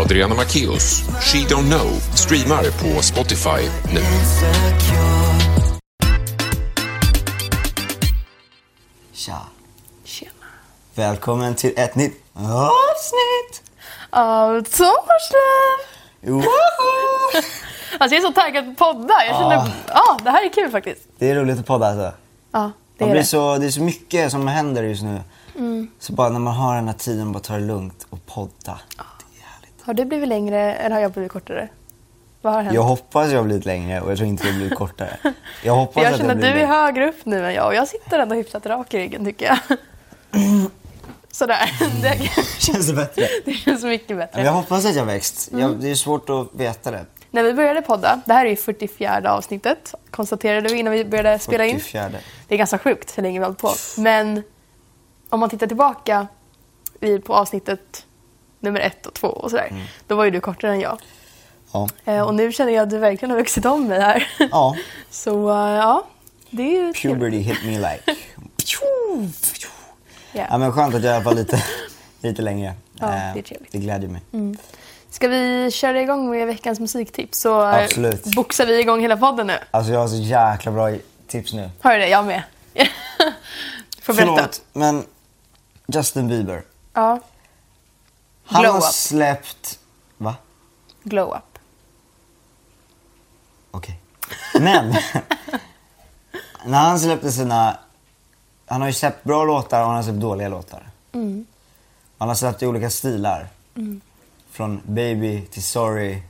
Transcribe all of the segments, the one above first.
Adriana Macchios, She Don't Know, streamar på Spotify nu. Tja. Tjena. Välkommen till ett nytt avsnitt. Av Sommarslöv! Woho! Alltså jag är så taggad på att podda. Jag känner, ja, Ah. det här är kul faktiskt. Det är roligt att podda alltså. Ja, det är blir det. så, det är så mycket som händer just nu. Mm. Så bara när man har den här tiden, bara ta det lugnt och podda. Det är härligt. Har du blivit längre eller har jag blivit kortare? Vad har hänt? Jag hoppas jag har blivit längre och jag tror inte det har blivit kortare. Jag hoppas jag att känner jag att du är högre upp nu än jag och jag sitter ändå hyfsat rak i ryggen tycker jag. Sådär. Det, Känns det bättre? det känns mycket bättre. Men jag hoppas att jag har växt. Mm. Jag, det är svårt att veta det. När vi började podda, det här är ju 44 avsnittet, konstaterade vi innan vi började spela in. 44. Det är ganska sjukt hur länge vi har hållit på. Men om man tittar tillbaka på avsnittet nummer ett och två och sådär, Mm. då var ju du kortare än jag. Ja. Eh, och nu känner jag att du verkligen har vuxit om mig här. Ja. Så eh, ja, det är ju. Puberty hit me like. Ja. Ja men skönt att jag i alla fall lite, lite längre. Ja, Eh, det är trevligt. Mm. Det glädjer mig. Ska vi köra igång med veckans musiktips så eh, Absolut. boxar vi igång hela podden nu. Alltså jag har så jäkla bra tips nu. Har du det? Jag med. Får berätta. Förlåt, men Justin Bieber. Ja, Han Glow har up. släppt... Va? glow up. Okej. Men, när han släppte sina... Han har ju släppt bra låtar och han har släppt dåliga låtar. Mm. Han har släppt i olika stilar. Från Baby till Sorry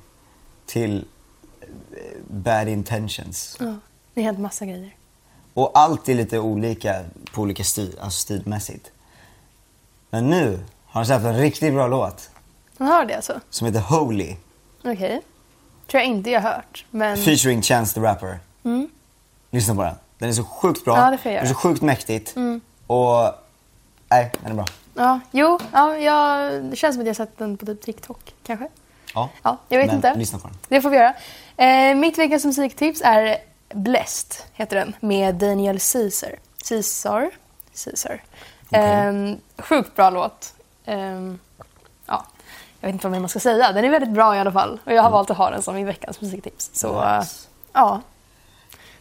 till eh, Bad Intentions. Ja, det har hänt massa grejer. Och allt är lite olika på olika stil, alltså stilmässigt. Men nu har han släppt en riktigt bra låt Man hör det alltså? som heter Holy. Okej. Tror jag inte jag har hört. Men Featuring Chance the Rapper. Lyssna på den. Den är så sjukt bra. Mm. Ja, det får jag den är så göra. sjukt mäktigt. Och... Nej, den är bra. Ja, jo, ja, jag, det känns som att jag sett den på typ TikTok kanske. Ja, Ja, jag vet men inte. lyssna på den. Det får vi göra. Eh, mitt veckans musiktips är Blessed, heter den, med Daniel Caesar. Caesar? Caesar. Eh, sjukt bra låt. Eh, ja, jag vet inte vad mer man ska säga. Den är väldigt bra i alla fall. Och jag har valt att ha den som min veckans musiktips. Så Nice. ja,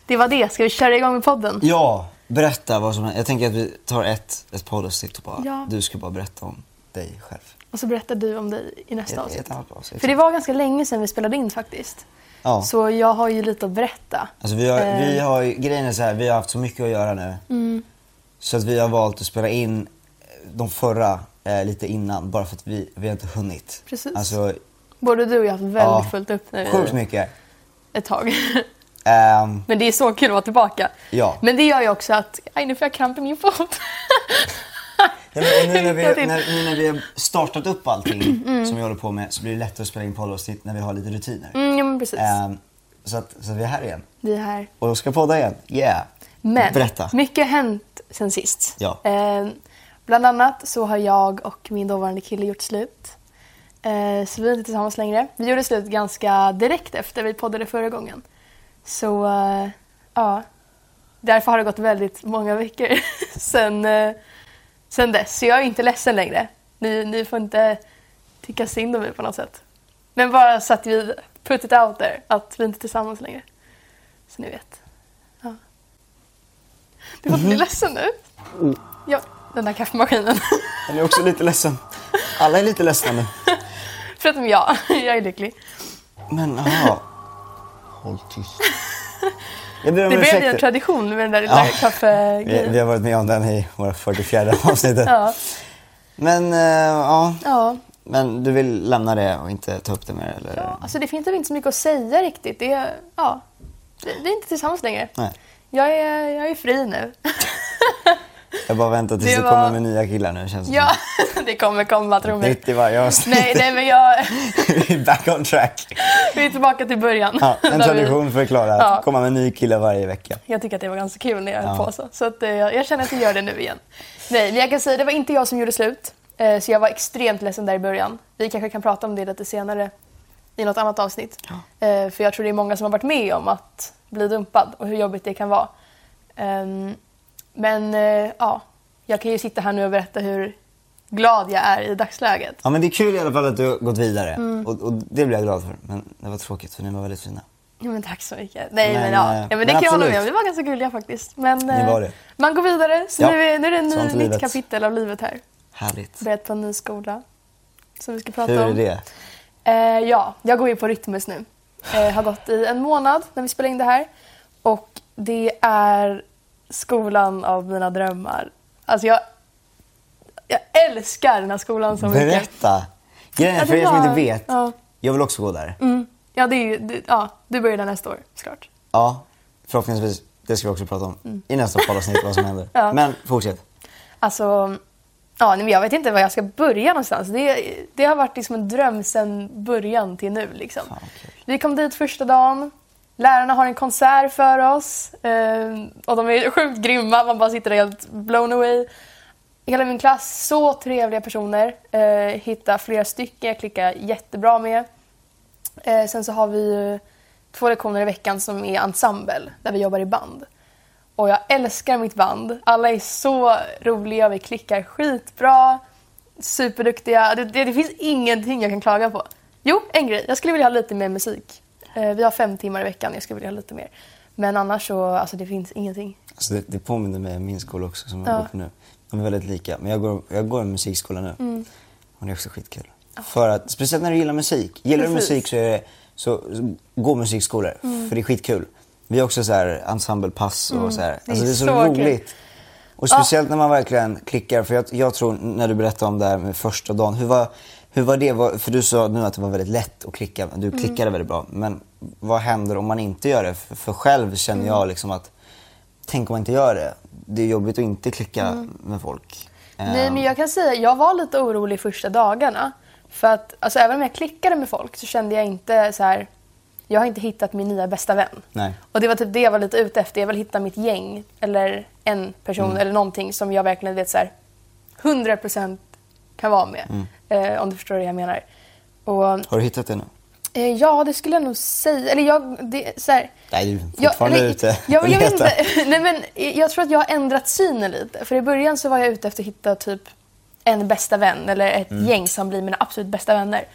det var det. Ska vi köra igång med podden? Ja, berätta vad som Jag tänker att vi tar ett, ett poddavsnitt och bara... Ja. Du ska bara berätta om dig själv. Och så berättar du om dig i nästa Ett- avsnitt. ett avsnitt. För det var ganska länge sedan vi spelade in faktiskt. Ja. Så jag har ju lite att berätta. Alltså vi har, Eh. vi har grejen är så här, vi har haft så mycket att göra nu. Mm. Så att vi har valt att spela in de förra eh, lite innan, bara för att vi, vi har inte hunnit. Precis. Alltså, Både du och jag har haft väldigt Ja, fullt upp nu sjukt mycket. ett tag. Ehm, Men det är så kul att vara tillbaka. Ja. Men det gör ju också att, aj nu får jag kramp i min fot. ja, nu, när vi, när, nu när vi har startat upp allting som vi håller på med så blir det lättare att spela in poddavsnitt när vi har lite rutiner. Mm, ja men precis. Ehm, så, att, så att vi är här igen. Vi är här. Och ska podda igen. Yeah. Men Berätta. mycket har hänt sen sist. Ja. Eh, bland annat så har jag och min dåvarande kille gjort slut. Eh, så vi är inte tillsammans längre. Vi gjorde slut ganska direkt efter vi poddade förra gången. Så eh, ja, därför har det gått väldigt många veckor sen, eh, sen dess. Så jag är inte ledsen längre. Ni, ni får inte tycka synd om mig på något sätt. Men bara så att vi put it out there, att vi inte är tillsammans längre. Så ni vet. Ja. Du får inte bli ledsen nu. Ja, den där kaffemaskinen. Den är också lite ledsen. Alla är lite ledsna nu. Förutom jag. Jag är lycklig. Men jaha. Håll tyst. Det blev ju en tradition med den där lilla Ja. Vi, kaffegrejen. vi har varit med om den i våra 44 avsnittet. Ja. Men eh, ja, ja. men du vill lämna det och inte ta upp det mer eller? ja. Alltså det finns inte så mycket att säga riktigt. Det är, ja. Vi vi är inte tillsammans längre. Nej. Jag är, jag är fri nu. Jag bara väntar tills Det det, var- kommer med nya killar nu känns det ja, det kommer komma, tro mig. Nytt i varje avsnitt. Nej, nej, men jag... Vi är back on track. Vi är tillbaka till början. Ja, en tradition för Klara att Ja. komma med ny kille varje vecka. Jag tycker att det var ganska kul när jag höll Ja. på så. Så att, eh, jag känner att jag gör det nu igen. Nej, men jag kan säga det var inte jag som gjorde slut. Eh, så jag var extremt ledsen där i början. Vi kanske kan prata om det lite senare i något annat avsnitt. Eh, för jag tror det är många som har varit med om att bli dumpad och hur jobbigt det kan vara. Men eh, ja, jag kan ju sitta här nu och berätta hur glad jag är i dagsläget. Ja men det är kul i alla fall att du har gått vidare. Mm. Och, och det blir jag glad för. Men det var tråkigt för ni var väldigt fina. Ja, men tack så mycket. Nej, Men, men, ja. eh, ja men men det kan jag hålla med om. Vi var ganska gulliga faktiskt. Men eh, man går vidare. Så Ja, nu, är, nu är det ett nytt livet. kapitel av livet här. Härligt. Börjat på en ny skola. Som vi ska prata Hur är om. det? Eh, ja, jag går ju på Rytmus nu. Eh, har gått i en månad när vi spelar in det här. Och det är skolan av mina drömmar. Alltså jag, jag älskar den här skolan så mycket. Berätta! Grejen Ja, för er som inte vet, ja. jag vill också gå där. Mm. Ja, det är ju, det, ja, du börjar där nästa år såklart. Ja, förhoppningsvis. Det ska vi också prata om i nästa poddavsnitt vad som händer. Mm. Ja. Men fortsätt. Alltså, ja, jag vet inte var jag ska börja någonstans. Det, det har varit liksom en dröm sedan början till nu. Liksom. Fan, kul. Vi kom dit första dagen. Lärarna har en konsert för oss. Eh, och de är sjukt grymma. Man bara sitter där helt blown away. Hela min klass, så trevliga personer. Eh, hitta flera stycken jag klickar jättebra med. Eh, sen så har vi ju två lektioner i veckan som är ensemble, där vi jobbar i band. Och jag älskar mitt band. Alla är så roliga, vi klickar skitbra, superduktiga. Det, det, det finns ingenting jag kan klaga på. Jo, en grej. Jag skulle vilja ha lite mer musik. Eh, vi har fem timmar i veckan, jag skulle vilja ha lite mer. Men annars så, alltså det finns ingenting. Alltså det, det påminner mig om min skola också som jag Ja. går på nu. De är väldigt lika. Men jag går, jag går en musikskola nu. Mm. Och det är också skitkul. För att, speciellt när du gillar musik. Gillar du Precis. Mm. musik så, är det, så, så gå musikskolor. För det är skitkul. Vi har också så här ensemblepass och så här. Mm. Det är Alltså det är så, så kul. roligt. Och speciellt när man verkligen klickar. För jag, jag tror, när du berättade om det här med första dagen. Hur var, hur var det? För du sa nu att det var väldigt lätt att klicka. Du Mm. klickade väldigt bra. Men vad händer om man inte gör det? För, själv känner Mm. jag liksom att Tänk om man inte gör det. Det är jobbigt att inte klicka med folk. Mm. Nej, men jag kan säga jag var lite orolig första dagarna. För att alltså, även om jag klickade med folk så kände jag inte så här. Jag har inte hittat min nya bästa vän. Nej. Och det var typ det jag var lite ute efter. Jag vill hitta mitt gäng eller en person Mm. eller någonting som jag verkligen vet så här 100% kan vara med. Mm. Eh, om du förstår det jag menar. Och, Har du hittat det nu? eh, ja, det skulle jag nog säga. Eller jag, det, så här, Nej, du är jag, fortfarande eller- ute jag, och jag, vet letar. inte. Nej, men jag tror att jag har ändrat synen lite. För i början så var jag ute efter att hitta typ en bästa vän eller ett Mm. gäng som blir mina absolut bästa vänner.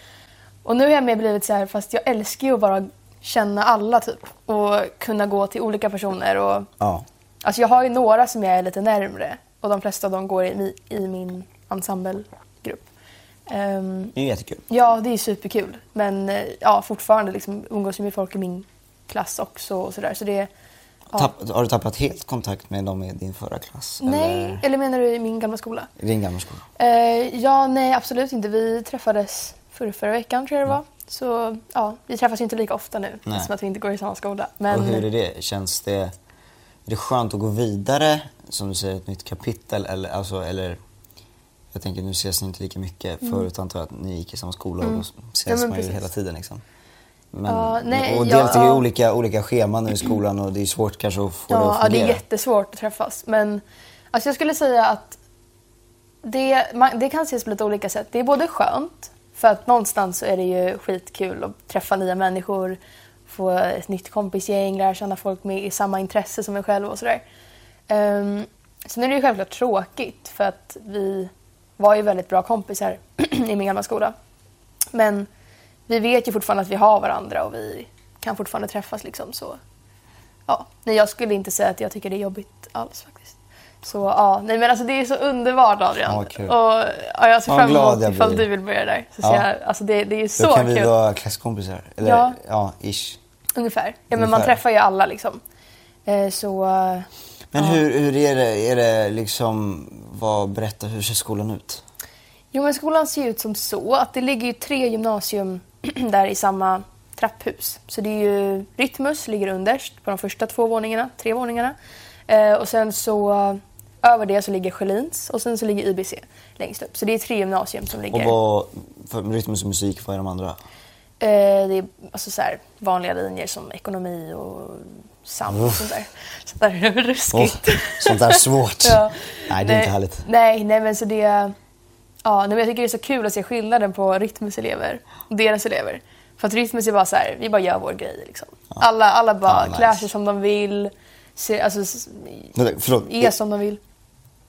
Och nu har jag mer blivit så här, fast jag älskar ju att bara känna alla typ. Och kunna gå till olika personer. Och, Ja. alltså jag har ju några som jag är lite närmre. Och de flesta av dem går i, i min ensemblegrupp. Ehm, Det är jättekul. Ja, det är superkul. Men eh, ja, fortfarande liksom, umgås ju med folk i min klass också. Och sådär. Så det, ja. Tapp, har du tappat helt kontakt med dem i din förra klass? Nej, Eller eller menar du i min gamla skola? i din gamla skola? Eh, ja, nej absolut inte. Vi träffades förra, förra veckan tror jag det var. Så ja, vi träffas inte lika ofta nu Nej. eftersom att vi inte går i samma skola. Men Och hur är det? Känns det... Är det skönt att gå vidare, som du säger, ett nytt kapitel? Eller, alltså, eller jag tänker, nu ses ni inte lika mycket. Förut antar jag att ni gick i samma skola och då ses Mm. Ja, man ju hela tiden. Liksom. Men, Ja, nej, och ja, dels är det ju ja. olika, olika scheman nu i skolan och det är svårt kanske att få det ja, att ja, det fungera. är jättesvårt att träffas. Men alltså jag skulle säga att det, man, det kan ses på lite olika sätt. Det är både skönt, för att någonstans så är det ju skitkul att träffa nya människor, få ett nytt kompisgäng, lära känna folk med i samma intresse som en själv och sådär. Um, sen är det ju självklart tråkigt för att vi var ju väldigt bra kompisar i min gamla skola. Men vi vet ju fortfarande att vi har varandra och vi kan fortfarande träffas liksom så. Ja, nej jag skulle inte säga att jag tycker det är jobbigt alls faktiskt. Så ja, nej men alltså det är så underbart Adrian. Ja, kul. och ja, jag ser fram emot ifall du vill börja där. Så Ja. jag, alltså det, det är så Då kan kul. vi vara klasskompisar. Eller, Ja. ja, ish. Ungefär. Ja, men man Ungefär. träffar ju alla liksom. Eh, så eh, Men Ja. hur, hur är det? Är det liksom, vad, berätta, hur ser skolan ut? Jo, men skolan ser ut som så att det ligger ju tre gymnasium där i samma trapphus. Så det är ju Rytmus ligger underst på de första två våningarna, tre våningarna. Eh, och sen så över det så ligger Sjölins och sen så ligger IBC längst upp. Så det är tre gymnasium som ligger. Och vad, för rytmus och musik, vad är de andra? Eh, det är alltså så här, vanliga linjer som ekonomi och sam och sånt där. Sånt där ruskigt. sånt där svårt. Ja. Nej, det är inte härligt. Nej, nej men så det... Ja, nej, men jag tycker det är så kul att se skillnaden på Rytmus elever och deras elever. För att Rytmus är bara så här, vi bara gör vår grej liksom. Alla, alla bara Ja, klär sig som de vill, ser, alltså, Vänta, Förlåt, är som de vill.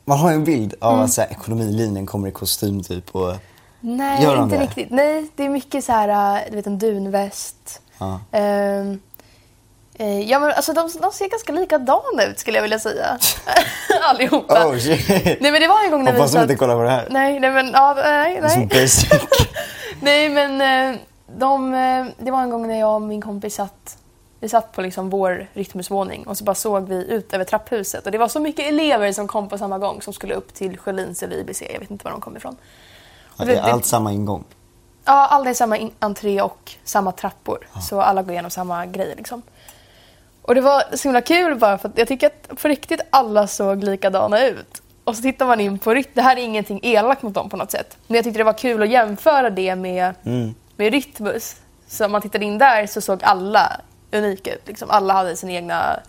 Man har ju en bild av att så här, ekonomilinjen kommer i kostym typ och... Nej, Gör inte det? riktigt. Nej, det är mycket så här, äh, du vet en dunväst. Ja. Eh, ja, men alltså de, de ser ganska likadana ut skulle jag vilja säga. Allihopa. Oh shit! Nej, men det var en gång när Hoppas vi de inte kollar på det här. Nej, nej men, ja, nej, Det är så nej. basic. nej men eh, de, eh, det var en gång när jag och min kompis satt vi satt på liksom vår rytmusvåning och så bara såg vi ut över trapphuset och det var så mycket elever som kom på samma gång som skulle upp till Sjölins eller IBC, jag vet inte var de kom ifrån. Ja, det är allt samma ingång. Ja, alla är samma entré och samma trappor. Så alla går igenom samma grejer liksom. Och det var så himla kul bara för att jag tycker att på riktigt alla såg likadana ut. Och så tittar man in på rytm. Det här är ingenting elakt mot dem på något sätt. Men jag tyckte det var kul att jämföra det med, med Rytmus. Så om man tittade in där så såg alla unika ut. Liksom. Alla hade sina egna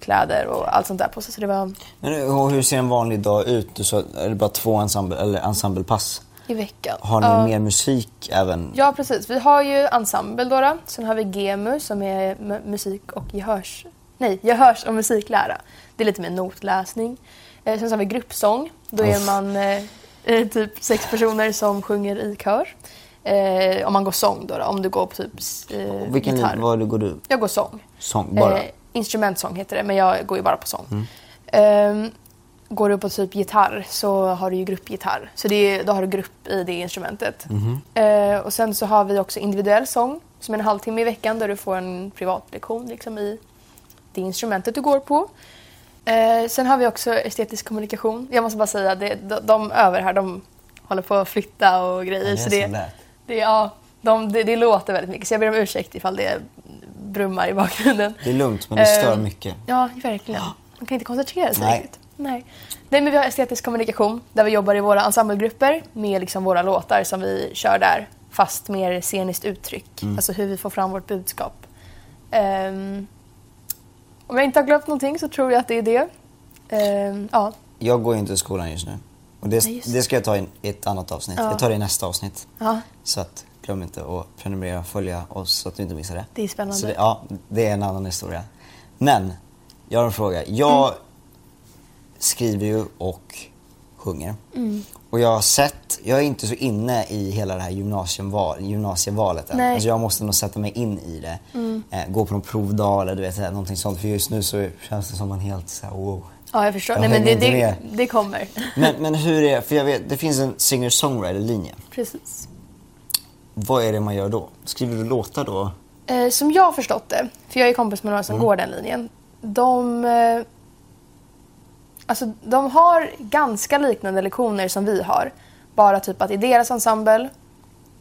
kläder och allt sånt där på sig. Så det var Men hur hur ser en vanlig dag ut? Du sa, är det bara två ensemble, eller ensemblepass? I veckan. Har ni Ja. mer musik även? Ja, precis. Vi har ju ensemble då. då. Sen har vi GEMU som är mu- musik och gehörs... Nej, gehörs och musiklära. Det är lite mer notläsning. Eh, sen så har vi gruppsång. Då är Uff. man eh, eh, typ sex personer som sjunger i kör. Eh, om man går sång då, då om du går på typ eh, Vilken gitarr. vad går du? Jag går sång. Sång, bara? Eh, instrumentsång heter det, men jag går ju bara på sång. Ehm, går du på typ gitarr så har du ju gruppgitarr. Så är, då har du grupp i det instrumentet. Eh, och sen så har vi också individuell sång som är en halvtimme i veckan där du får en privatlektion liksom, i det instrumentet du går på. Eh, sen har vi också estetisk kommunikation. Jag måste bara säga, det, de, de över här de håller på att flytta och grejer. Ja, det så det, det, ja, de, det, det låter väldigt mycket så jag ber om ursäkt ifall det brummar i bakgrunden. Det är lugnt, men det stör Ehm, mycket. Ja, verkligen. Man kan inte koncentrera sig riktigt. Nej. Nej, men vi har estetisk kommunikation där vi jobbar i våra ensemblegrupper med liksom våra låtar som vi kör där fast mer sceniskt uttryck. Mm. Alltså hur vi får fram vårt budskap. Ehm, om jag inte har glömt någonting så tror jag att det är det. Ehm, ja, Jag går ju inte i skolan just nu. Och det, Nej, just det ska jag ta i ett annat avsnitt. Ja. Jag tar det i nästa avsnitt. ja, Så att glöm inte att prenumerera och följa oss så att du inte missar det. det är spännande. Det, ja, det är en annan historia. Men, jag har en fråga. Jag Mm. Skriver ju och sjunger. Mm. Och jag har sett, jag är inte så inne i hela det här gymnasieval, gymnasievalet än. Mm. Alltså jag måste nog sätta mig in i det. Eh, gå på någon provdag eller du vet, någonting sånt. För just nu så känns det som man helt så här, wow. Ja, jag förstår. Jag Nej, men det, det, det kommer. Men, men hur är för jag vet, det finns en singer-songwriter-linje. Precis. Vad är det man gör då? Skriver du låtar då? Eh, som jag har förstått det, för jag är kompis med några som Mm. går den linjen. De, eh, alltså, de har ganska liknande lektioner som vi har. Bara typ att i deras ensemble,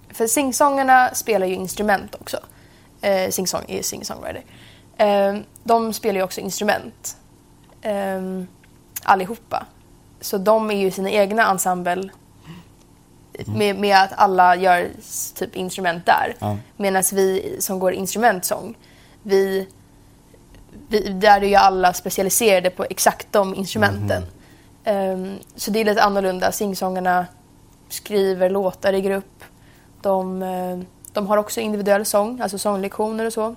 för singsångarna spelar ju instrument också. Eh, singsång är ju singer-songwriter. Eh, de spelar ju också instrument. Eh, allihopa. Så de är ju sina egna ensemble med, med att alla gör typ instrument där. Ja. Medan vi som går instrumentsång, vi, vi, där är ju alla specialiserade på exakt de instrumenten. Ehm, så det är lite annorlunda. Singsångarna skriver låtar i grupp. De, eh, de har också individuell sång, alltså sånglektioner och så.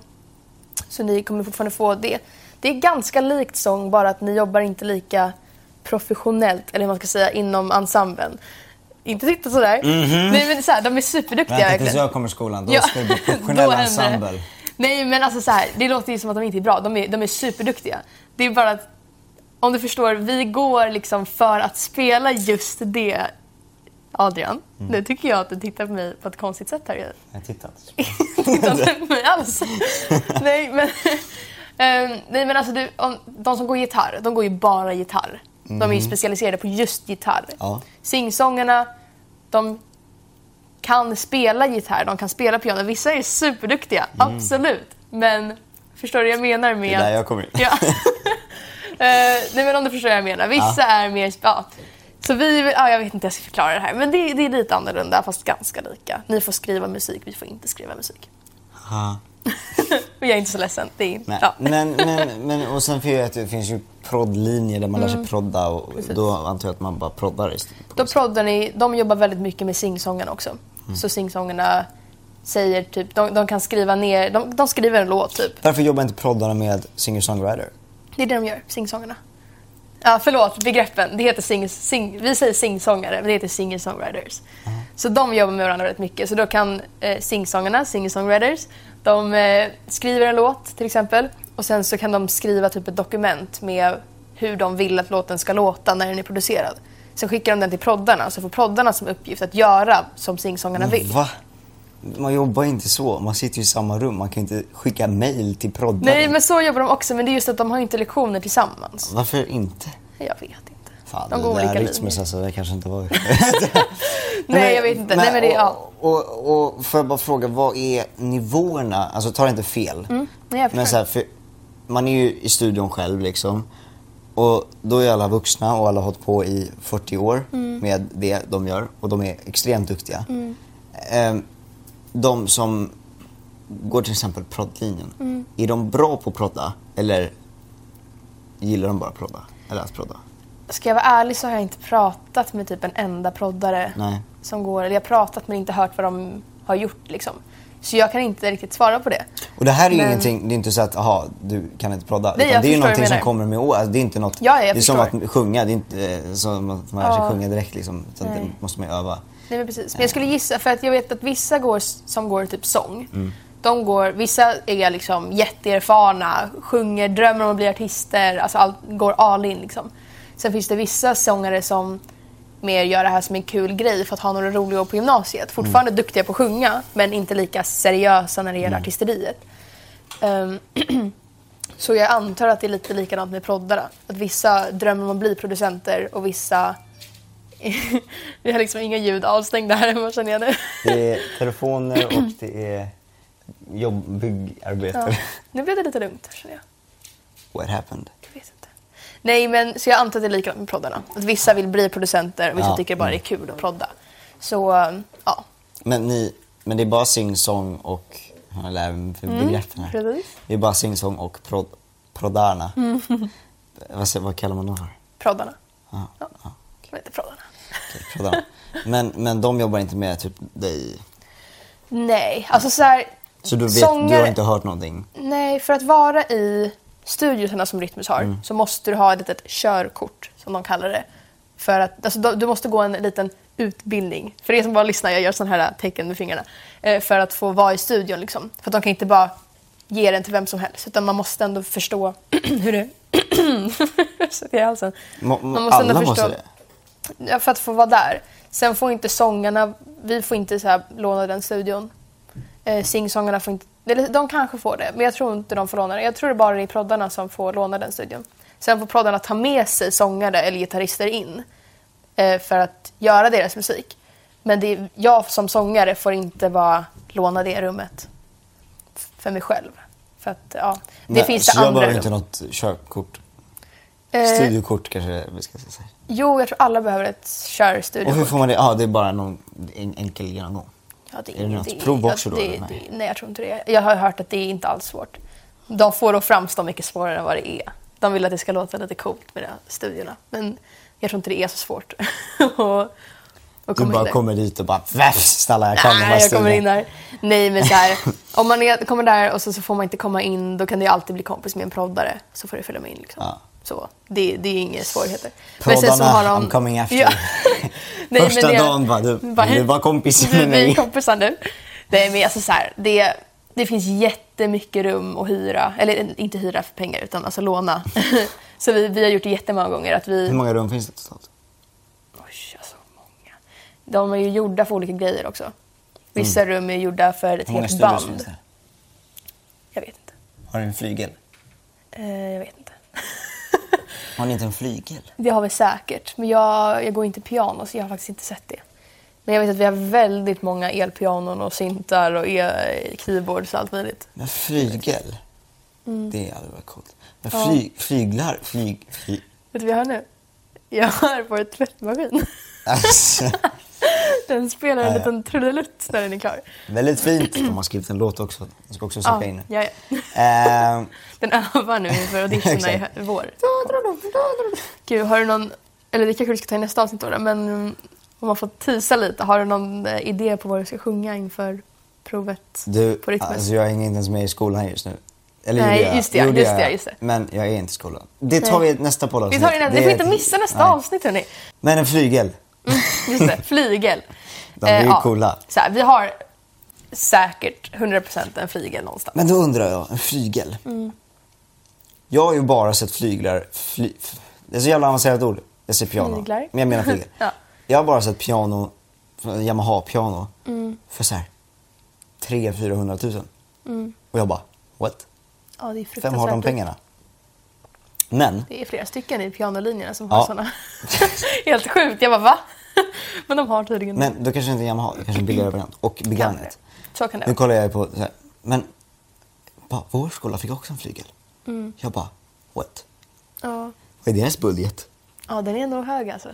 Så ni kommer fortfarande få det. Det är ganska likt sång, bara att ni jobbar inte lika professionellt, eller hur man ska säga, inom ensemblen. Inte titta sådär. Nej men så här, de är superduktiga Vänta tills jag kommer i skolan, då Ja, ska det bli professionell ensemble. Nej men alltså så här, det låter ju som att de inte är bra. De är, de är superduktiga. Det är bara att, om du förstår, vi går liksom för att spela just det. Adrian, Mm. nu tycker jag att du tittar på mig på ett konstigt sätt här. Jag. Tittar inte på mig alls. nej men, Ehm, nej men alltså du, om, de som går gitarr, de går ju bara gitarr. De är ju specialiserade på just gitarr. Ja. Singsångarna, de kan spela gitarr, de kan spela piano. Vissa är superduktiga, absolut. Men förstår du vad jag menar med... Mm. Det är där jag kommer in. Ja. Eh, nej men om du förstår vad jag menar. Vissa är mer... Ja. Så vi, ja, jag vet inte hur jag ska förklara det här. Men det, det är lite annorlunda fast ganska lika. Ni får skriva musik, vi får inte skriva musik. Ja. Men jag är inte så ledsen. Det är, ja. Men, men, men, och sen för att det finns ju proddlinjer där man lär sig prodda och Mm. Precis. då antar jag att man bara proddar istället. Då proddar ni, de jobbar väldigt mycket med singsångarna också. Mm. Så singsångarna säger typ, de, de kan skriva ner, de, de skriver en låt typ. Varför jobbar inte proddarna med singer-songwriter? Det är det de gör, singsångarna. Ja, förlåt, begreppen. Det heter sing, sing, vi säger singsångare, men det heter singer-songwriters. Så de jobbar med varandra rätt mycket. Så då kan eh, singsångarna, singer-songwriters, de eh, skriver en låt till exempel och sen så kan de skriva typ ett dokument med hur de vill att låten ska låta när den är producerad. Sen skickar de den till proddarna, så får proddarna som uppgift att göra som singsångarna vill. Va? Man jobbar inte så. Man sitter ju i samma rum. Man kan inte skicka mail till proddare. Nej, men så jobbar de också, men det är just att de har inte lektioner tillsammans. Varför inte? Jag vet inte. Fan, de går olika Rytmus linjer. alltså, det kanske inte var... Nej, jag vet inte. Nej, men det, ja. och, och, och får jag bara fråga, vad är nivåerna? Alltså ta det inte fel. Mm. Nej, jag men så här, för man är ju i studion själv liksom. Och då är alla vuxna och alla har hållit på i 40 år Mm. med det de gör. Och de är extremt duktiga. Ehm, de som går till exempel proddlinjen. Mm. Är de bra på att prodda? Eller gillar de bara att prodda? Eller att prodda? Ska jag vara ärlig så har jag inte pratat med typ en enda proddare Nej. som går, eller jag har pratat men inte hört vad de har gjort liksom. Så jag kan inte riktigt svara på det. Och det här är ju Men- ingenting, det är inte så att aha, du kan inte prodda. Nej, utan det är ju någonting som kommer med år. Alltså, det är inte något, Ja, det är som att sjunga, det är inte eh, som att man lär sig sjunga direkt liksom. Utan det måste man ju öva. Nej men precis. Men jag skulle gissa, för att jag vet att vissa går, som går typ sång, Mm. de går, vissa är liksom jätteerfarna, sjunger, drömmer om att bli artister, alltså allt, går all in liksom. Sen finns det vissa sångare som mer gör det här som en kul grej för att ha några roliga år på gymnasiet. Fortfarande duktiga på att sjunga, men inte lika seriösa när det gäller artisteriet. Ehm, så jag antar att det är lite likadant med proddarna. Att vissa drömmer om att bli producenter och vissa... Vi har liksom inga ljud avstängda här hemma känner jag nu. Det är telefoner och det är jobb, byggarbetare. Ja. Nu blev det lite lugnt känner jag. What happened? Jag vet inte. Nej men så jag antar att det är likadant med proddarna. Att vissa vill bli producenter och vissa Ja, tycker bara det är kul att prodda. Så um, ja. Men, ni, men det är bara sing-song och, jag lär mig för begreppen här. Mm. Det är bara sing-song och prod, proddarna. vad, säger- vad kallar man dem för? Proddarna. Ja, ja, De heter proddarna. okej, proddarna. Men, men de jobbar inte med typ dig? Nej, alltså så här. Så du, vet, du sångare- har inte hört någonting? Nej, för att vara i studiosarna som Rytmus har Mm. så måste du ha ett litet körkort, som de kallar det. För att, alltså, du måste gå en liten utbildning. För er som bara lyssnar, jag gör sådana här tecken med fingrarna. Eh, för att få vara i studion. Liksom. För att de kan inte bara ge den till vem som helst. Utan man måste ändå förstå hur det... Är halsen. Man måste ändå alla förstå- måste det? Ja, för att få vara där. Sen får inte sångarna, vi får inte så här låna den studion. Eh, singsångarna får inte, de kanske får det, men jag tror inte de får låna det. Jag tror det bara är proddarna som får låna den studion. Sen får proddarna ta med sig sångare eller gitarrister in eh, för att göra deras musik. Men det jag som sångare får inte bara låna det rummet för mig själv. För att, ja, det Nej, finns så det jag andra behöver rum. inte något körkort? Eh, Studiokort kanske vi ska säga. Jo, jag tror alla behöver ett Och körstudiokort. hur får man det? Ja, det är bara någon en, enkel genomgång. Ja, det Är det något prov också då, Det, nej? det, nej, jag tror inte det. Jag har hört att det är inte alls svårt. De får att framstå mycket svårare än vad det är. De vill att det ska låta lite coolt med de studierna. Men jag tror inte det är så svårt. och, och Du bara kommer dit och bara väff, stannar jag med Nej, jag kommer in där. Nej, men så här, om man är, kommer där och så, så får man inte komma in, då kan det ju alltid bli kompis med en proddare. Så får du följa med in. Liksom. Ja. Så, det, det är inga svårigheter. Proddarna, I'm coming after you. Nej, men Första det- dagen bara, du, vill du vara kompis med vi, vi är mig? kompisar nu. Nej, men alltså så här, det, det finns jättemycket rum att hyra. Eller inte hyra för pengar, utan alltså låna. så vi, vi har gjort det jättemånga gånger. Att vi, Hur många rum finns det totalt? Oj, alltså många. De är ju gjorda för olika grejer också. Vissa rum är gjorda för ett Mm. Hur helt band. finns det? Jag vet inte. Har du en flygel? Eh, jag vet inte. Har ni inte en flygel? Det har vi säkert. Men jag, jag går inte piano så jag har faktiskt inte sett det. Men jag vet att vi har väldigt många elpianon och syntar och el- keyboards och allt möjligt. Men flygel? Mm. Det hade varit coolt. Men flyg, flyglar? Flyg, flyg. Vet du vad jag har nu? Jag har vår tvättmaskin. Alltså, Den spelar en Ja, ja. liten trudelutt när den är klar. väldigt fint. De har skrivit en låt också. De ska också söka Ja, in. ja, ja. Eh, Den övar nu inför auditionerna i vår. Gud, har du någon... Eller det kanske vi ska ta i nästa avsnitt då, men om man får tisa lite. Har du någon eh, idé på vad du ska sjunga inför provet du, på Rytmus? alltså jag hänger inte ens med i skolan just nu. Eller Nej, jag. just det, just jag. det, just det. Men jag är inte i skolan. Det tar vi i nästa Vi poddavsnitt. tar det, ni Det får är inte missa nästa Nej. avsnitt hörni. Men en flygel. Just det, flygel. De är ju Eh, coola. Så här, vi har säkert 100% en flygel någonstans. Men då undrar jag, en flygel. Mm. Jag har ju bara sett flyglar, fly, det är så jävla avancerat ord. Jag säger piano. Flyglar? Men jag menar flygel. Ja. Jag har bara sett piano, Yamaha-piano, Mm. för så här 300 400 000. Och jag bara, what? Ja, Vem har de pengarna? Men, Det är flera stycken i pianolinjerna som Ja. har såna. Helt sjukt. Jag bara va? Men de har tydligen men då kanske inte Yamaha, det kanske är en billigare variant. Och begagnat. Så kan det Nu kollar jag på, så här, men bara, vår skola fick också en flygel. Mm. Jag bara, what? Ja. Vad är deras budget? ja, den är nog hög alltså.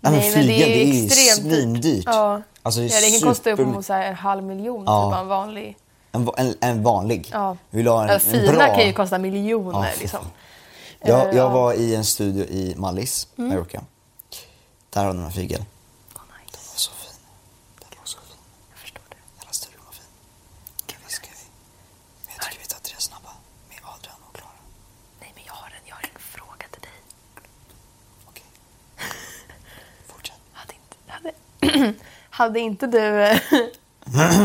Ja, men flygel, det är ju extremt svindyrt. Ja. Alltså, det är ja, det kan kosta upp mot så en halv miljon Ja. bara en vanlig. En, en, en vanlig. Ja. Vill ha en, Ja, en fina bra? kan ju kosta miljoner Ja, liksom. Jag, Eh, jag ja. Mm. var i en studio i Mallis, Mallorca. Där hade de en flygel. Den var så fin. Den var så fin. Jag förstår det. Hela studion var fin. Men jag tycker vi tar tre snabba med Adrian och Klara. Nej, men jag har en, jag har en fråga till dig. Okej. Fortsätt. Hade inte, hade, hade inte du eh,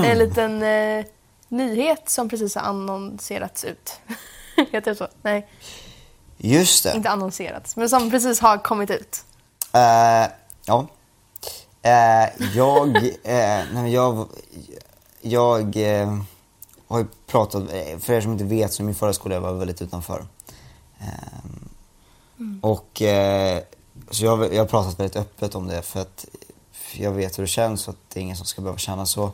en liten eh, nyhet som precis har annonserats ut? Heter det så? Nej, Just det. inte annonserats, men som precis har kommit ut. Eh, ja. Eh, jag, eh, nej jag, jag har ju pratat, för er som inte vet så min förra skola var väldigt utanför. Ehm, Och så jag, jag har pratat väldigt öppet om det för att jag vet hur det känns och att det är ingen som ska behöva känna så.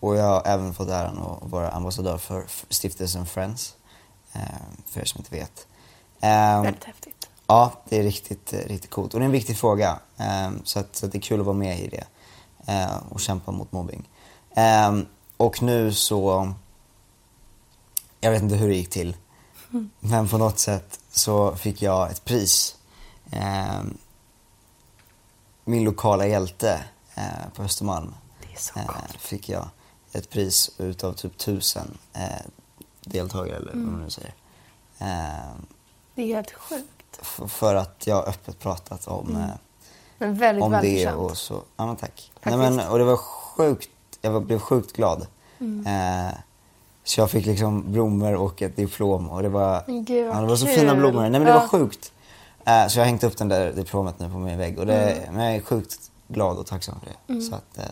Och jag har även fått äran att vara ambassadör för stiftelsen Friends, för er som inte vet. Ehm, Väldigt häftigt. Ja, det är riktigt, eh, riktigt coolt. Och det är en viktig fråga. ehm, så, att, så att det är kul att vara med i det. eh, och kämpa mot mobbing. Ehm, och nu så... Jag vet inte hur det gick till. Men på något sätt så fick jag ett pris. Min lokala hjälte eh, på Östermalm. Det är så eh, coolt. fick jag ett pris utav typ tusen eh, deltagare eller vad man nu säger. Ehm, Det är helt sjukt. För att jag öppet pratat om, eh, Men väldigt om det välförtjänt. och så. Ja men tack. Faktiskt. Nej, men, och det var sjukt, jag var, blev sjukt glad. Mm. Eh, så jag fick liksom blommor och ett diplom och det var, gud, ja, det var så kul. fina blommor. Nej men det var Ja. sjukt. Eh, så jag har hängt upp den där diplomet nu på min vägg och det, Mm. men jag är sjukt glad och tacksam för det. Så att, eh,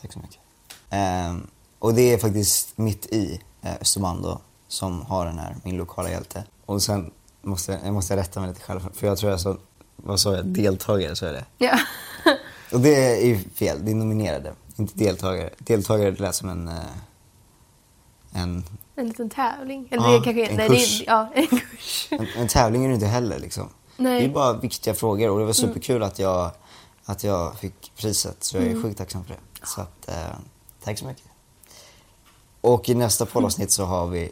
tack så mycket. Ehm, och det är faktiskt mitt i eh, Östermalm då, som har den här, min lokala hjälte. Och sen måste jag, jag måste rätta mig lite själv, för jag tror jag sa, vad sa jag, deltagare, så är det. Ja. Och det är ju fel, det är nominerade, inte deltagare. Deltagare lät som en, eh, en, En liten tävling. Eller Ja, det kanske en nej, kurs. Det ja, en kurs. en, en tävling är det inte heller liksom. Nej. Mm. Det är bara viktiga frågor och det var superkul att, jag, att jag fick priset, så jag är sjukt tacksam för det. Så att, eh, tack så mycket. Och i nästa poddavsnitt så har vi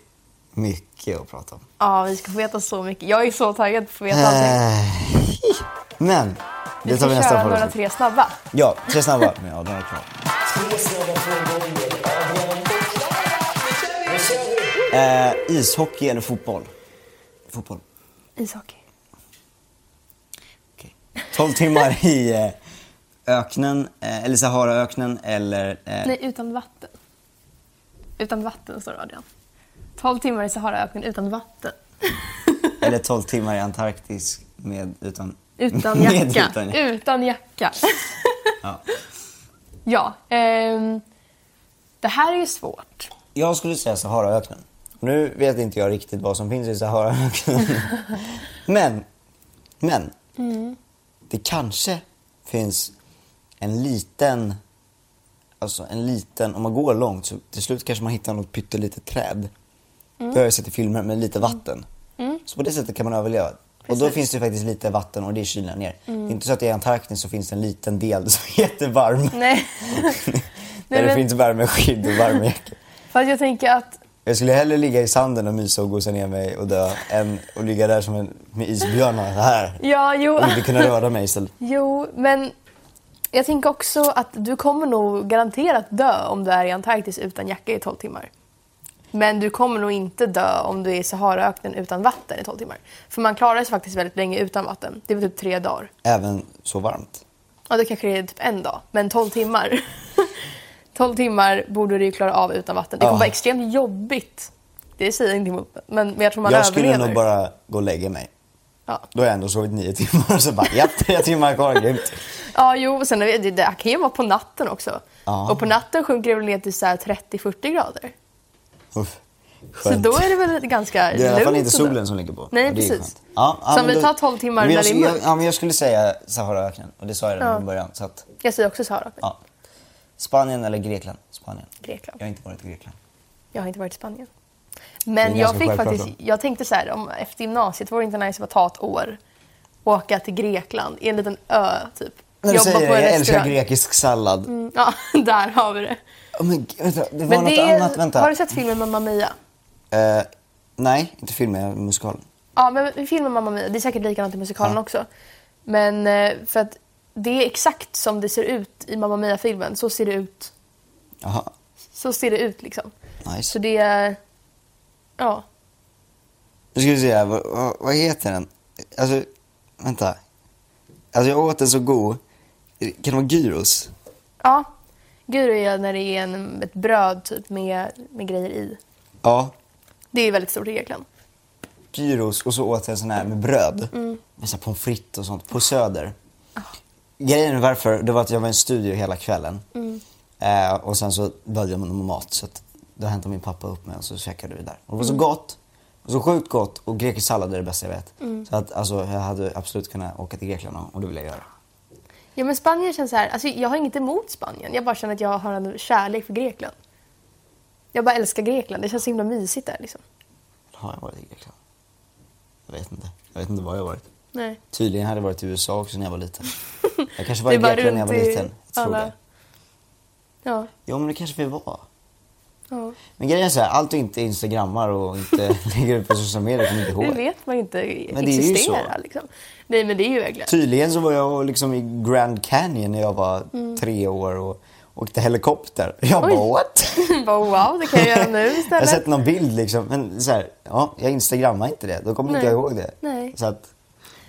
mycket att prata om. Ja, vi ska få veta så mycket. Jag är så taggad på att få veta allting. Eh, Men, Vi det tar ska vi nästa köra några tre snabba. Ja, tre snabba med Adrian och Klara. Eh, ishockey eller fotboll? Fotboll. Ishockey. Okej. 12 timmar i eh, öknen, eh, eller Saharaöknen eller... Eh, Nej, utan vatten. Utan vatten står det Adrian. 12 timmar i Saharaöknen utan vatten. Eller 12 timmar i Antarktis med utan... Utan med jacka. utan- Utan jacka. ja. ja. ehm, det här är ju svårt. Jag skulle säga Saharaöknen. Nu vet inte jag riktigt vad som finns i Saharaöknen. men, men. Det kanske finns en liten, alltså en liten, om man går långt så till slut kanske man hittar något pyttelitet träd. Det har jag sett i filmer med lite vatten. Så på det sättet kan man överleva. Och då Precis. finns det faktiskt lite vatten och det kylar ner. Det är inte så att i Antarktis så finns det en liten del som är jättevarm. Nej. Där Nej, det men- finns värmeskydd och värmejacka. För att jag tänker att Jag skulle hellre ligga i sanden och mysa och gosa ner mig och dö än att ligga där som en, med isbjörnar här Ja, jo. och inte kunna röra mig istället. Jo, men jag tänker också att du kommer nog garanterat dö om du är i Antarktis utan jacka i 12 timmar. Men du kommer nog inte dö om du är i Saharaöknen utan vatten i 12 timmar. För man klarar sig faktiskt väldigt länge utan vatten. Det väl typ tre dagar. Även så varmt. Ja, det kanske är typ en dag. Men 12 timmar. 12 timmar borde du ju klara av utan vatten. Det kommer Ja. vara extremt jobbigt. Det säger jag inte emot. Men, jag tror man jag skulle överlever. nog bara gå och lägga mig. Ja. Då har jag ändå sovit nio timmar och så bara, ja, tre timmar kvar, grymt. Ja, jo, och sen det, det det kan ju vara på natten också. Ja. Och på natten sjunker det väl ner till så här 30-40 grader. Uff, Så skönt. då är det väl ganska Det är i alla fall lugnt inte solen som ligger på. Nej, precis. skönt. Ja, ja, Så om vi då- tar 12 timmar jag, mörkt. Ja, men jag skulle säga Saharaöknen. Och det sa jag redan Ja. från början. Så att, Jag säger också Sahara. ja. Spanien eller Grekland? Spanien. Grekland. Jag har inte varit i Grekland. Jag har inte varit i Spanien. Men jag fick faktiskt, jag tänkte så här, om, efter gymnasiet vore det inte nice att ta ett år åka till Grekland i en liten ö typ. När du säger det, jag älskar grekisk sallad. Mm, Ja, där har vi det. Oh, men, vänta, det var Men något det är, annat. Vänta. Har du sett filmen Mamma Mia? Eh, nej, inte filmen, musikalen. Ja, men filmen Mamma Mia, det är säkert likadant i musikalen Ja. också. Men eh, för att det är exakt som det ser ut i Mamma Mia-filmen. Så ser det ut. Jaha, Så ser det ut liksom. nice. Så det är... Ja. Nu ska vi se här, vad, vad, vad heter den? Alltså, vänta. Alltså jag åt den så god. Kan det vara gyros? Ja. Guru är när det är en, ett bröd typ med, med grejer i. Ja, Det är väldigt stort i Grekland. gyros och så åt jag sån här med bröd. Mm. Med så här pommes frites och sånt på Söder. Grejen är varför, det var att jag var i en studio hela kvällen. Mm. Eh, och sen så började jag med mat så att då hämtade min pappa upp mig och så käkade vi där. Och det var så Mm. gott. Och så sjukt gott och grekisk sallad är det bästa jag vet. Mm. Så att alltså jag hade absolut kunnat åka till Grekland och- och det vill jag göra. Ja men Spanien känns så här, alltså jag har inget emot Spanien. Jag bara känner att jag har en kärlek för Grekland. Jag bara älskar Grekland. Det känns så himla mysigt där liksom. Har jag varit i Grekland? Jag vet inte. Jag vet inte var jag har varit. Nej. Tydligen hade jag varit i USA också när jag var liten. Jag kanske var i Grekland när jag var liten. Jag tror alla- det. Ja. Jo men det kanske vi var. Ja. Men grejen är så här, allt du inte instagrammar och inte lägger upp på sociala medier kommer inte Det ihåg. vet man inte Men det är ju existerar så. liksom. Nej men det är ju verkligen. Tydligen så var jag liksom i Grand Canyon när jag var tre år och åkte helikopter. Jag Mm. Oj. bara what? Bara, wow, det kan jag göra nu Jag har istället. sett någon bild liksom, men så här, ja, jag instagrammar inte det. Då kommer inte Nej. jag ihåg det. Nej. Så att,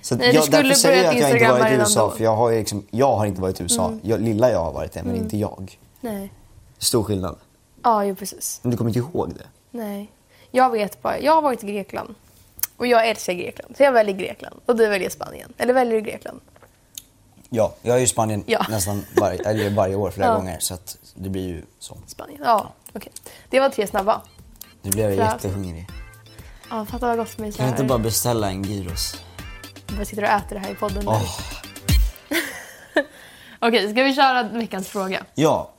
så Nej, jag, därför säger jag att jag inte varit i USA, då. Mm. för jag har, liksom, jag har inte varit i USA. Jag, lilla jag har varit det, men inte jag. Nej. Stor skillnad. Ja, jo precis. Men du kommer inte ihåg det? Nej. Jag vet bara, jag har varit i Grekland. Och jag älskar Grekland. Så jag väljer Grekland. Och du väljer Spanien. Eller väljer du Grekland? Ja, jag är i Spanien Ja. nästan varje, eller varje år flera Ja. gånger, så att det blir ju så. Spanien? Ja, okej. Det var tre snabba. Nu blir jag Bra. jättehungrig. Ja, fatta vad gott med så Kan jag här. inte bara beställa en gyros? Bara sitter och äter det här i podden. nu. Åh. Okej, ska vi köra veckans fråga? Ja,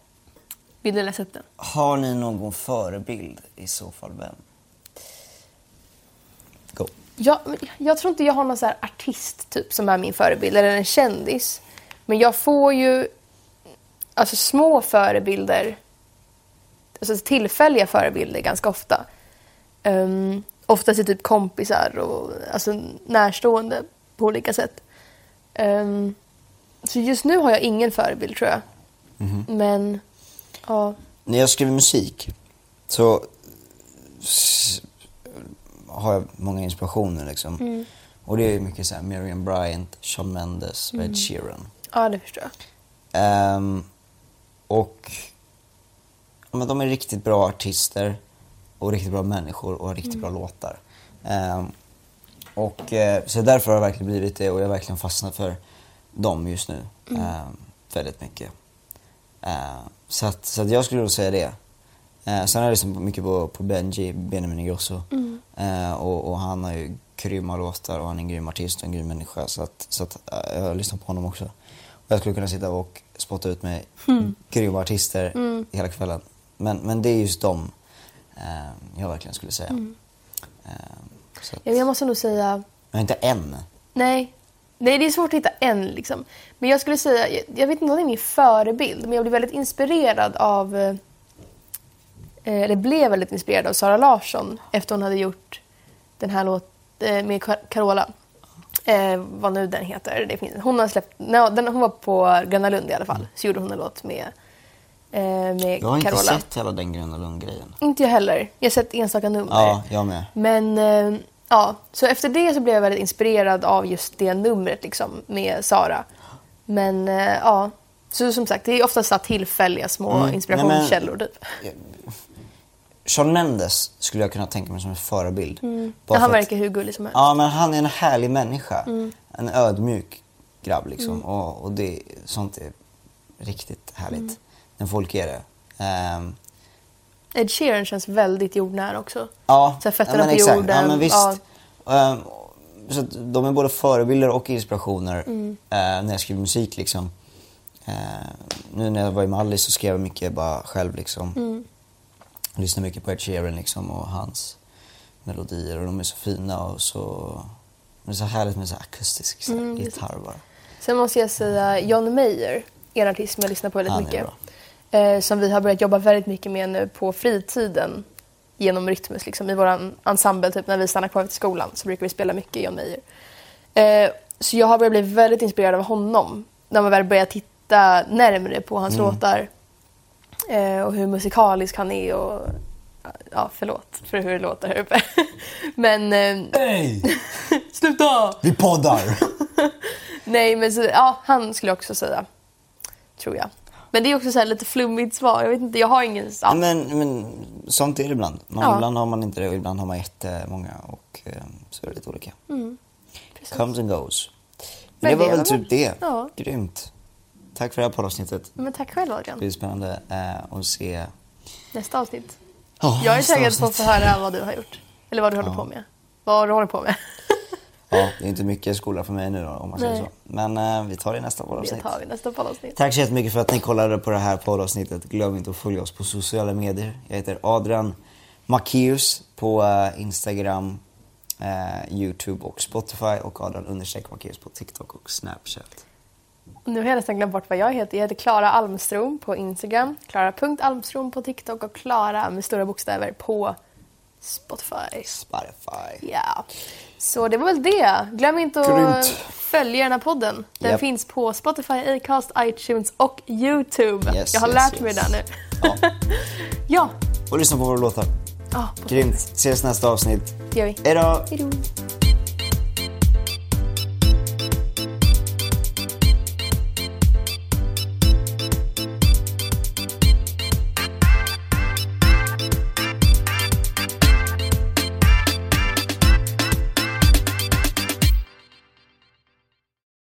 Vill du läsa upp den? har ni någon förebild? I så fall vem? Go. Jag, jag tror inte jag har någon så här artist typ som är min förebild, eller en kändis. Men jag får ju alltså små förebilder, alltså tillfälliga förebilder ganska ofta. Um, oftast är typ kompisar och alltså närstående på olika sätt. Ehm, så just nu har jag ingen förebild tror jag. Men ja, När jag skriver musik så har jag många inspirationer liksom. Och det är mycket såhär Miriam Bryant, Shawn Mendes och Ed Sheeran. ja det förstår jag. Ehm, och ja, men de är riktigt bra artister och riktigt bra människor och har riktigt bra låtar. Ehm, och, eh, så därför har jag verkligen blivit det och jag har verkligen fastnat för dem just nu. Ehm, väldigt mycket. Ehm, så, att, så att jag skulle nog säga det. Uh, sen har jag lyssnat mycket på, på Benji, Benjamin Ingrosso. Eh, och, och han har ju grymma låtar och han är en grym artist och en grym människa. Så, att, så att, eh, jag har lyssnat på honom också. Och jag skulle kunna sitta och spotta ut med grymma artister hela kvällen. Men, men det är just dem eh, jag verkligen skulle säga. Eh, så att, Jag måste nog säga men inte än. Nej. Nej, det är svårt att hitta en liksom. Men jag skulle säga, jag, jag vet inte om det är min förebild, men jag blev väldigt inspirerad av, eh, eller blev väldigt inspirerad av Sara Larsson efter hon hade gjort den här låten eh, med Car- Carola. Eh, vad nu den heter. Det finns, hon, har släppt, no, den, hon var på Gröna Lund i alla fall, så gjorde hon en låt med eh, med Jag har inte Carola. sett hela den Gröna Lund-grejen. Inte jag heller. Jag har sett enstaka nummer. Ja, jag med. Men eh, ja, så efter det så blev jag väldigt inspirerad av just det numret liksom med Sara. Men eh, ja, så som sagt det är oftast så tillfälliga små Mm. inspirationskällor typ. Shawn Mendes skulle jag kunna tänka mig som en förebild. Bara Ja, han att- verkar hur gullig som helst. Ja, men han är en härlig människa. Mm. En ödmjuk grabb liksom. Och, och det, sånt är riktigt härligt. Mm. När folk är det. Ehm, Ed Sheeran känns väldigt jordnära också. ja, Så fötterna ja, men på exakt. jorden. Ja, men visst. Ja. Ehm, så de är både förebilder och inspirationer Mm. eh, när jag skriver musik liksom. Eh, nu när jag var i Mallis så skrev jag mycket bara själv liksom. Mm. Jag lyssnar mycket på Ed Sheeran liksom och hans melodier och de är så fina och så... Det är så härligt med så akustisk så Mm, gitarr bara. Sen måste jag säga John Mayer, en artist som jag lyssnar på väldigt mycket. bra. Eh, som vi har börjat jobba väldigt mycket med nu på fritiden genom Rytmus. Liksom, I vår ensemble, typ, när vi stannar kvar efter skolan så brukar vi spela mycket John Mayer. Eh, så jag har börjat bli väldigt inspirerad av honom när man väl börjar titta närmre på hans Mm. låtar. Eh, och hur musikalisk han är och Ja, förlåt för hur det låter här uppe. Men... Eh, Hej! sluta! Vi poddar! Nej, men så, ja, han skulle jag också säga. Tror jag. Men det är också så här lite flummigt svar. Jag vet inte, jag har ingen... Ja. men, men sånt är det ibland. Man, Ja. Ibland har man inte det och ibland har man jättemånga och eh, så är det lite olika. Mm. Comes and goes. Men Men det var det väl typ det. Ja. Grymt. Tack för det här poddavsnittet. Men tack själv Det Adrian. blir spännande eh, att se... Nästa avsnitt. Oh, Jag är säkert på att få höra vad du har gjort. Eller vad du håller på med. Vad du håller på med. Ja, det är inte mycket skola för mig nu då, om man säger Nej. så. Men eh, vi tar det i nästa Det poddavsnitt. tar vi nästa poddavsnitt. Tack så jättemycket för att ni kollade på det här poddavsnittet. Glöm inte att följa oss på sociala medier. Jag heter Adrian Macéus på eh, Instagram, eh, Youtube och Spotify och Adrian understreck Macéus på TikTok och Snapchat. Nu har jag nästan glömt bort vad jag heter. Jag heter Klara Almstrom på Instagram, Klara.almstrom på TikTok och Klara med stora bokstäver på Spotify. Spotify. Ja. Så det var väl det. Glöm inte att Grymt. följa den här podden. Den Japp. finns på Spotify, Acast, iTunes och YouTube. Yes, jag har yes, lärt mig yes. det där nu. Ja. Ja, Och lyssna på våra låtar. på Grymt. Ses nästa avsnitt. det gör vi. Hej då.